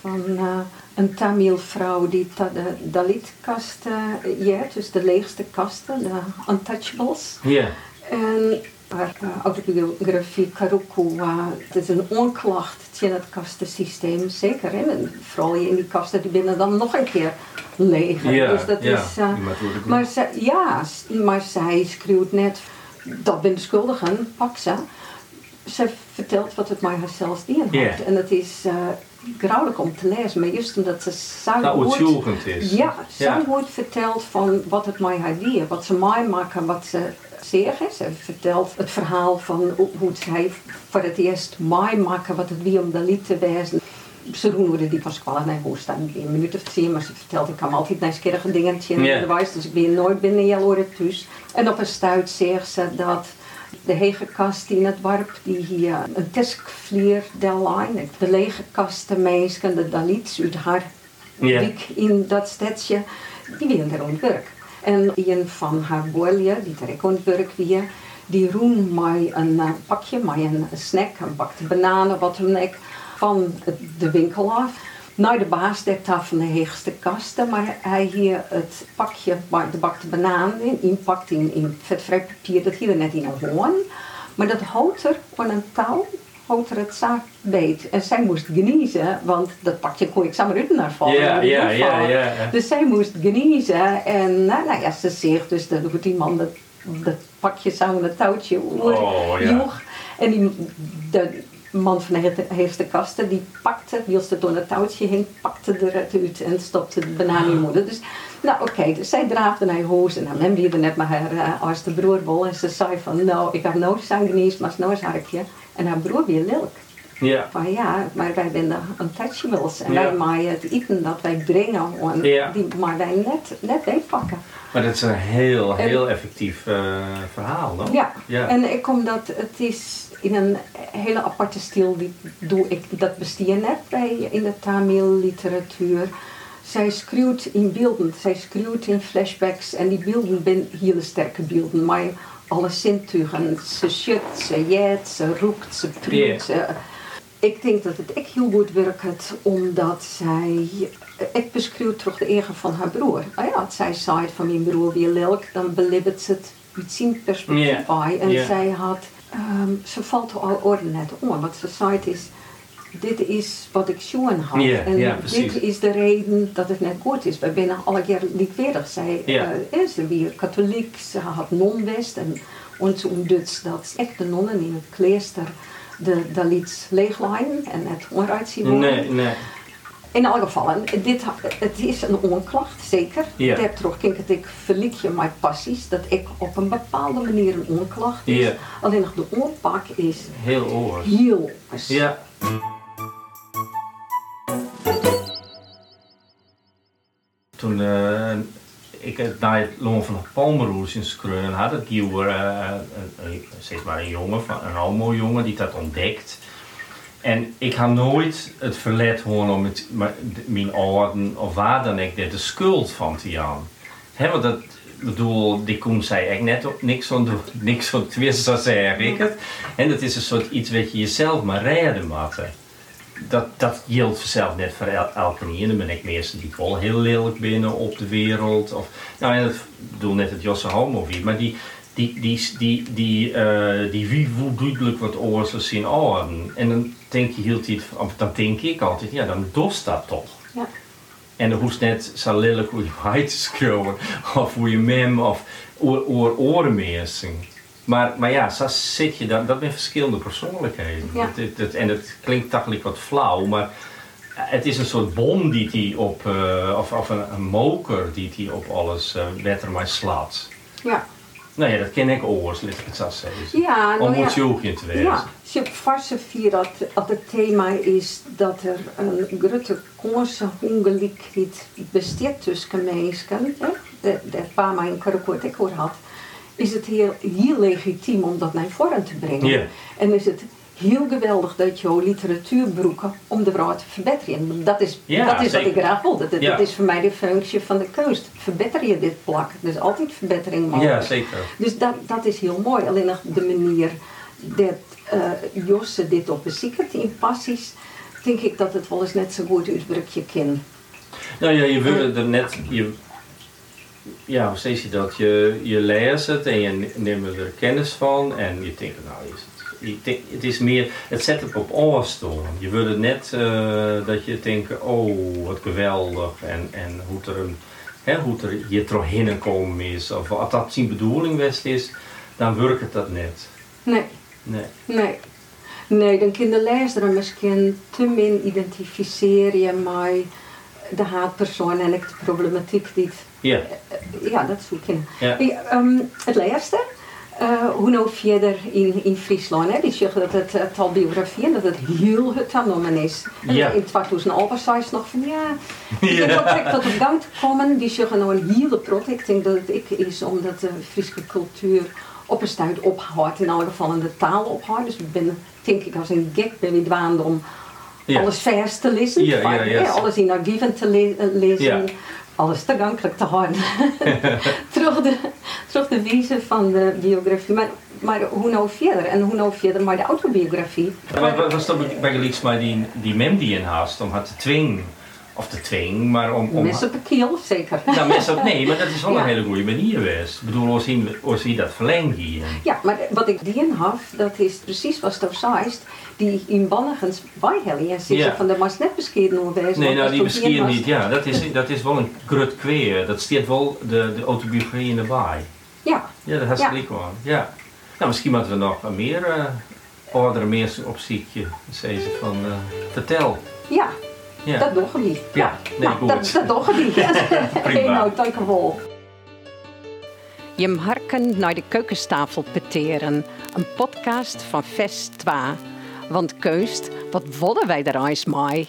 Van eh, een Tamil vrouw die de Dalit-kast uh, jeert, dus de leegste kasten, de untouchables. Ja. En autobiografie Karuku, uh, het is een onklacht tegen het kastensysteem, zeker. Hè? En vooral in die kasten die binnen dan nog een keer leger. Ja, dus dat ja, is, uh, worden maar ze, ja, maar zij schreeuwt net, dat ben de schuldigen, pak ze. Ze vertelt wat het mij haarzelf dien had. Ja. En het is uh, grauwelijk om te lezen, maar juist omdat ze zo Nou, goed- ontzulgend is. ja, zo Ja. wordt verteld van wat het mij haar die, wat ze mij maken, wat ze zeggen. Ze vertelt het verhaal van hoe zij voor het eerst mij maken, wat het wie om de lied te wijzen. Ze doen die van squallen naar hoe staan een minuut of tien, maar ze vertelt ik kan altijd nieuwsgierige dingen in Ja. de wijs, dus ik ben nooit binnen je oren thuis. En op een stuit zegt ze dat de hege kast in het warp, die hier een teskvlier der lijn, de lege kasten meisken, de dalits uit haar week in dat stadje, die willen er werk. En een van haar boelje, die er werk weer, die roen mij een eh, pakje, mij een snack, een bakte bananen, wat dan ook, van de winkel af. Naar de baas tafel van de heegste kasten, maar hij hier het pakje, de bakte bananen in, inpakt in, in vetvrij papier, dat hier net in een hoorn. Maar dat houdt er aan een touw, houdt er het zaak beet. En zij moest geniezen, want dat pakje kon ik samen uit naar vallen. Ja, ja, ja. Dus zij moest geniezen en nou, nou ja, ze zegt dus dat die man dat, dat pakje samen het touwtje Oh, ja. joeg. En die, de man van de he- eerste kasten, die pakte, wiels het door het touwtje hing, pakte er het uit en stopte de banaan in je moeder. Dus, nou oké, dus zij draafde naar huis en dan er net met haar uh, oudste broer wel. En ze zei van, nou, ik heb nooit zijn geniest, maar nou is harkje. En haar broer weer lilk. Ja. Van ja, maar wij zijn untouchables. En Ja. wij maaien het eten dat wij brengen, en Ja. die maar wij net, net meepakken. Maar dat is een heel, heel effectief eh, verhaal, no? Ja. Ja. en ik kom dat het is in een hele aparte stijl, die doe ik, dat besteed net bij in de Tamil literatuur. Zij schreeuwt in beelden, zij schreeuwt in flashbacks en die beelden zijn hele sterke beelden. Maar alle zintuigen, ze schudt, ze jet, ze roept, ze proeft. ze- Ik denk dat het echt heel goed werkt, omdat zij... Ik beschreeuw terug de eigen van haar broer. Ah ja, als zij zei van mijn broer weer lelk, dan belibbert ze het uit zijn perspectief bij. En zij had... ehm, ze valt al orde net om. Wat ze zei is... Dit is wat ik zoen had. En dit is de reden dat het net goed is. Wij zijn alle keer likwerig. Zij eh, is weer katholiek, ze had non-west. En ons ontduts dat echt de nonnen in het klooster de Dalits leeglijnen en het onderuit zien worden. Nee, nee. In alle gevallen, dit, het is een onklacht, zeker. Ja. Daar terug kijk het ik verliek je mijn passies, dat ik op een bepaalde manier een onklacht is. Alleen nog de onpak is Heel oors. heel. Ja. Toen, eh, ik heb naar het loon van Palmeroes in Skrunnen had het Gieuwer, uh, steeds maar een jongen, van, een homo jongen, die dat ontdekt. En ik had nooit het verlet horen om het, mijn ouderen of waar dan ik de schuld van te jaan. He, want dat, bedoel, die Koen zei echt net niks van, niks van twist, zo zeg ik het. En dat is een soort iets wat je jezelf maar redden moet. Dat, dat geldt zelf net voor elke niet. En dan ben ik meestal die wel heel lelijk binnen op de wereld. Of, nou, en dat bedoel net het Josse Homo maar die, die, die, die, die, uh, die wie duidelijk wat oorzaken zien oren. En dan denk je hield of dan denk ik altijd, ja, dan dost dat toch. Ja. En dan hoeft net zo lelijk hoe je huid schreeuwen, of hoe je mem, of oor, oor, orenmeersing. Maar, maar ja, zo zit je dan, dat zijn verschillende persoonlijkheden. Ja. en het klinkt eigenlijk wat flauw, maar het is een soort bom die hij op, uh, of, of een, een, moker die hij op alles uh, wetter maar slaat. Ja. Nou ja, dat ken ik oors, laat ik het zo zeggen. Ja, nou Om ja, te wezen. Ja, Sip vier dat, dat het thema is dat er een grote kansen ongelijkheid bestaat tussen mensen. De, de paar in Karakort ik hoor had. Is het heel, heel legitiem om dat naar voren te brengen. En is het heel geweldig dat je literatuurbroeken om de vrouw te verbeteren. Dat is, dat is wat ik graag wil. Dat, dat, is voor mij de functie van de keus. Verbeter je dit plak. Dus altijd verbetering mogelijk. Ja, zeker. Dus dat, dat is heel mooi. Alleen nog de manier dat uh, Josse dit op beziekert in passies, denk ik dat het wel eens net zo goed uitdrukt je kind. Nou ja, je wil er net... Je, ja, steeds dat? Je, je leest het en je neemt er kennis van en je denkt, nou, is het is meer, het zet het op afstand. Je wil het net uh, dat je denkt, oh wat geweldig en, en hoe er, een, hè, hoe er je doorheen komen is. Of als dat zijn bedoeling best is, dan werkt het dat net. Nee. Nee. Nee. Nee, dan kunnen de lezer misschien te min identificeren met de haatpersoon en de problematiek die ja. ja, dat zoeken. Ja. Um, het laatste, uh, hoe nou verder in, in Friesland. Hè? Die zeggen dat het, het al biografie dat het heel het genomen is. En ja. in 2011 zei ze nog van ja, ik heb dat op gang te komen. Die zeggen nou een hele project. Ik denk dat het ik is omdat de Friese cultuur op een stuit ophoudt. In alle geval in de taal ophoudt. Dus ik ben, denk ik, als een gek ben ik om alles vers te lezen. Ja, ja, alles in archieven te le lezen alles toegankelijk te houden. terug, de, terug de wijze van de biografie. Maar, maar hoe nou verder? En hoe nou verder maar de autobiografie? Ja, wat was dat bij gelijks maar die, die mem die in haast om haar te dwingen? Of te dwingen, maar om... om mensen op de kiel, zeker. Ja, mensen op, nee, maar dat is wel een hele goede manier geweest. Ik bedoel, hoe zien, hoe zie dat verlengd hier? Ja, maar wat ik die in had, dat is precies wat je zei die in Bannigens bijhellen. En zeggen van, dat was net bescheiden geweest. Nee, nou die bescheiden niet, ja. Dat is, dat is wel een grut kweer. Dat steekt wel de, de autobiografie in de baai. Ja. Ja, dat is ja. wel. Ja. Nou, misschien moeten we nog meer uh, oudere mensen op ziekje. Zeggen van, uh, vertel. Ja, ja. dat doen we Ja, nee, nou, dat, dat doen we Prima. nou, dankjewel. Je harken naar de keukentafel peteren, een podcast van Vest 2. Want keust, wat willen wij er eens mee?